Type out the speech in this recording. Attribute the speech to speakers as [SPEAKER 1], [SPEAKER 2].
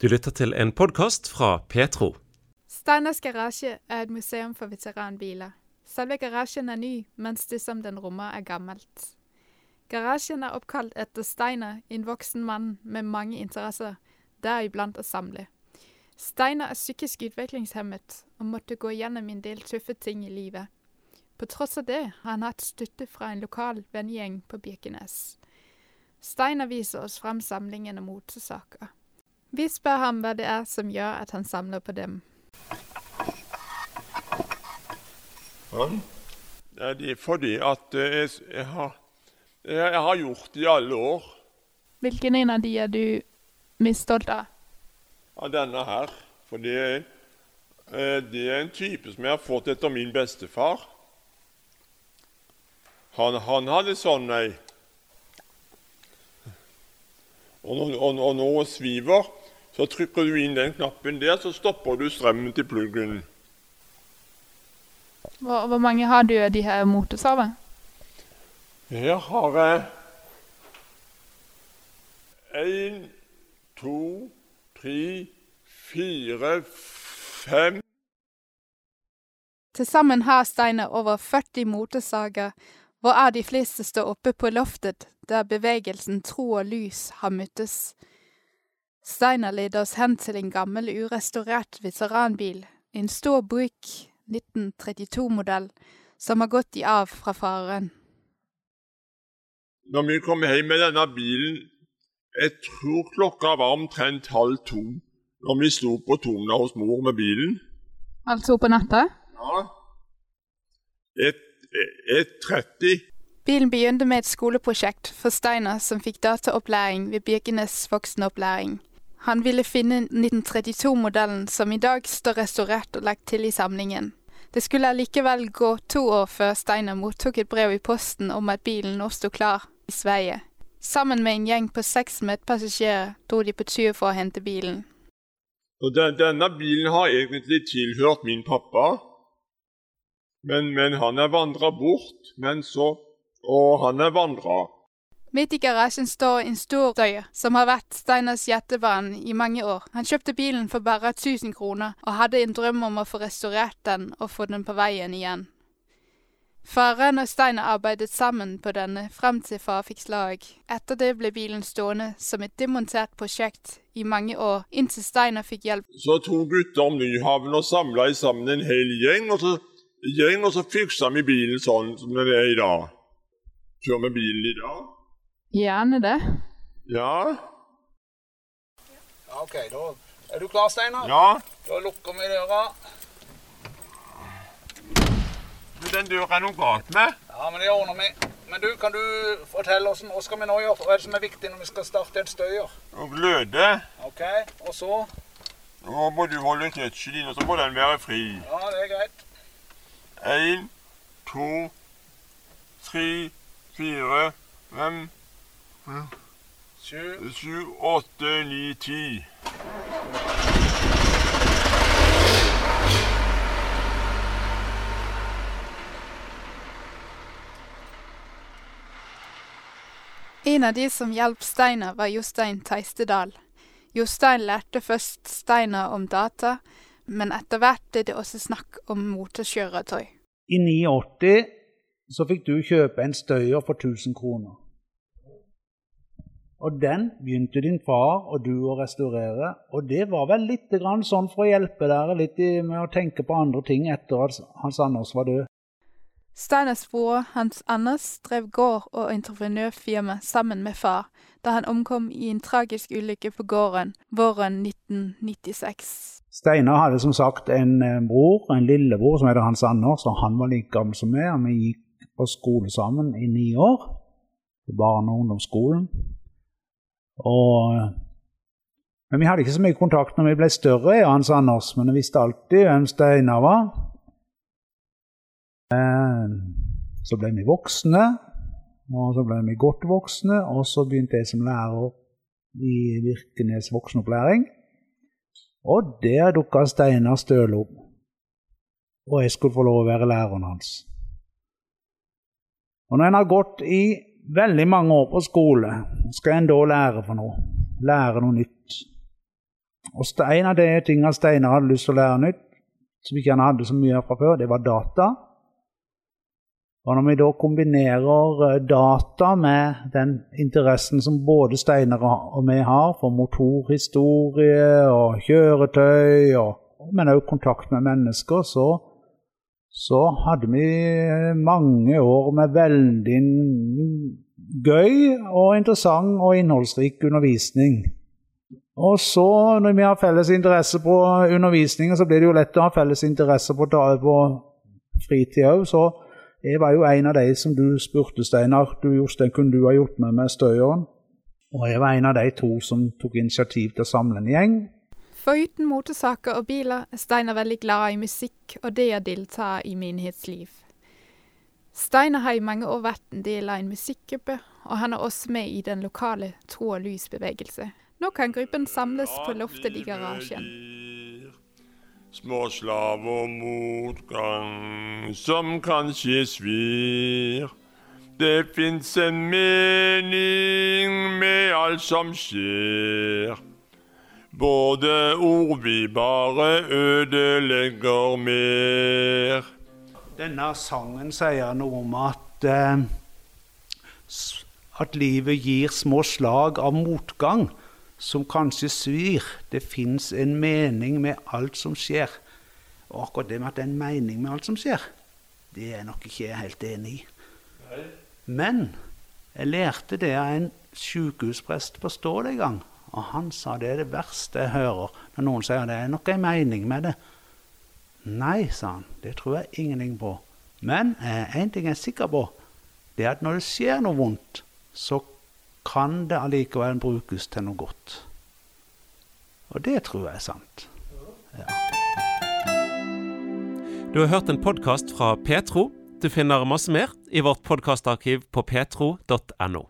[SPEAKER 1] Du lytter til en podkast fra Petro.
[SPEAKER 2] Steiners garasje er et museum for veteranbiler. Selve garasjen er ny, mens det som den rommer er gammelt. Garasjen er oppkalt etter Steiner, en voksen mann med mange interesser, deriblant å samle. Steiner er psykisk utviklingshemmet og måtte gå gjennom en del tøffe ting i livet. På tross av det har han hatt støtte fra en lokal vennegjeng på Birkenes. Steiner viser oss frem samlingen av motesaker. Vi spør ham hva det er som gjør at han samler på dem.
[SPEAKER 3] Ja, det er fordi at eh, jeg, jeg, har, jeg har gjort det i alle år.
[SPEAKER 2] Hvilken en av de er du mest stolt av?
[SPEAKER 3] Av denne her. For det er, eh, det er en type som jeg har fått etter min bestefar. Han, han hadde sånn ei. Og og, og nå sviver, så trykker du inn den knappen der, så stopper du strømmen til pluggen.
[SPEAKER 2] Hvor, hvor mange har du av de her motorsavene?
[SPEAKER 3] Her har jeg én, to, tre, fire, fem
[SPEAKER 2] Til sammen har Steinar over 40 motorsager, hvorav de fleste står oppe på loftet, der bevegelsen Tro og lys har møttes. Steiner leder oss hen til en gammel, urestaurert veteranbil, en stor Buick 1932-modell, som har gått i arv fra faren.
[SPEAKER 3] Når vi kom hjem med denne bilen Jeg tror klokka var omtrent halv to når vi sto på Tona hos mor med bilen.
[SPEAKER 2] Altså på natta?
[SPEAKER 3] Ja. 1.30.
[SPEAKER 2] Bilen begynte med et skoleprosjekt for Steiner som fikk dataopplæring ved Birkenes voksenopplæring. Han ville finne 1932-modellen som i dag står restaurert og lagt til i samlingen. Det skulle allikevel gå to år før Steiner mottok et brev i posten om at bilen nå sto klar i Sverige. Sammen med en gjeng på seks medpassasjerer dro de på tur for å hente bilen.
[SPEAKER 3] Og den, Denne bilen har egentlig tilhørt min pappa, men, men han er vandra bort. Men så Og han er vandra.
[SPEAKER 2] Midt i garasjen står en stor støyer, som har vært Steiners hjertebarn i mange år. Han kjøpte bilen for bare 1000 kroner, og hadde en drøm om å få restaurert den og få den på veien igjen. Faren og Steiner arbeidet sammen på denne frem til far fikk slag. Etter det ble bilen stående som et demontert prosjekt i mange år, inntil Steiner fikk hjelp.
[SPEAKER 3] Så to gutter om Nyhaven og samla sammen en hel gjeng, og så, gjeng, og så fiksa vi bilen sånn som den er i dag. Kjører vi bilen i dag?
[SPEAKER 2] Gjerne det.
[SPEAKER 3] Ja.
[SPEAKER 4] Ja, OK, da er du klar, Steinar?
[SPEAKER 3] Ja.
[SPEAKER 4] Da lukker vi døra.
[SPEAKER 3] Du, den døra er noe galt med.
[SPEAKER 4] Ja, men det ordner vi. Men du, kan du fortelle oss hva skal vi nå gjøre? Hva er det som er viktig når vi skal starte en støyer?
[SPEAKER 3] Og gløde.
[SPEAKER 4] OK, og så?
[SPEAKER 3] Nå må du holde din, og så må den være fri.
[SPEAKER 4] Ja, det er greit.
[SPEAKER 3] Én, to, tre, fire, fem,
[SPEAKER 4] Sju.
[SPEAKER 3] sju, åtte, ni, ti.
[SPEAKER 2] En av de som hjalp Steiner, var Jostein Teistedal. Jostein lærte først Steiner om data, men etter hvert ble det også snakk om motorkjøretøy.
[SPEAKER 5] I 1989 så fikk du kjøpe en støyer for 1000 kroner. Og den begynte din far og du å restaurere. Og det var vel litt grann sånn for å hjelpe dere litt med å tenke på andre ting etter at Hans Anders var død.
[SPEAKER 2] Steiners bror Hans Anders drev gård- og entreprenørfirma sammen med far, da han omkom i en tragisk ulykke på gården våren 1996.
[SPEAKER 5] Steinar hadde som sagt en eh, bror, en lillebror, som heter Hans Anders, og han var like gammel som meg. Vi gikk på skole sammen i ni år, på barne- og ungdomsskolen. Og, eh, men vi hadde ikke så mye kontakt når vi ble større, jeg Hans Anders, men jeg visste alltid hvem Steinar var. Eh, Så ble vi voksne, og så ble vi godt voksne, og så begynte jeg som lærer i Virkenes voksenopplæring. Og der dukka Steinar Støle opp. Og jeg skulle få lov å være læreren hans. Og når en har gått i veldig mange år på skole, skal en da lære for noe. Lære noe nytt. Og en av de tingene Steinar hadde lyst til å lære nytt, som ikke han hadde så mye av fra før, det var data. Og når vi da kombinerer eh, data med den interessen som både Steinar og vi har for motorhistorie og kjøretøy, og, men også kontakt med mennesker, så, så hadde vi mange år med veldig gøy og interessant og innholdsrik undervisning. Og så, når vi har felles interesse på undervisningen, så blir det jo lett å ha felles interesse på, på fritid òg. Så jeg var jo en av de som du spurte, Steinar. Du, Jostein, kunne du ha gjort med med Støyeren? Og jeg var en av de to som tok initiativ til å samle en gjeng.
[SPEAKER 2] Foruten motorsaker og biler er Steinar veldig glad i musikk og det å delta i menighetsliv. Steinar har i mange år vært en del av en musikkgruppe, og han er også med i den lokale Tro og lys-bevegelse. Nå kan gruppen samles på loftet i garasjen.
[SPEAKER 3] Små slav og motgang som kanskje svir. Det fins en mening med alt som skjer. Både ord vi bare ødelegger mer.
[SPEAKER 5] Denne sangen sier noe om at, eh, at livet gir små slag av motgang som kanskje svir. Det fins en mening med alt som skjer. Og akkurat det med at det er en mening med alt som skjer, det er jeg nok ikke helt enig i. Men jeg lærte det av en sykehusprest på Stål en gang. Og han sa det er det verste jeg hører når noen sier det er nok en mening med det. Nei, sa han, det tror jeg ingenting på. Men én ting jeg er sikker på, det er at når det skjer noe vondt, så kan det allikevel brukes til noe godt. Og det tror jeg er sant.
[SPEAKER 1] Du har hørt en podkast fra Petro. Du finner masse mer i vårt podkastarkiv på petro.no.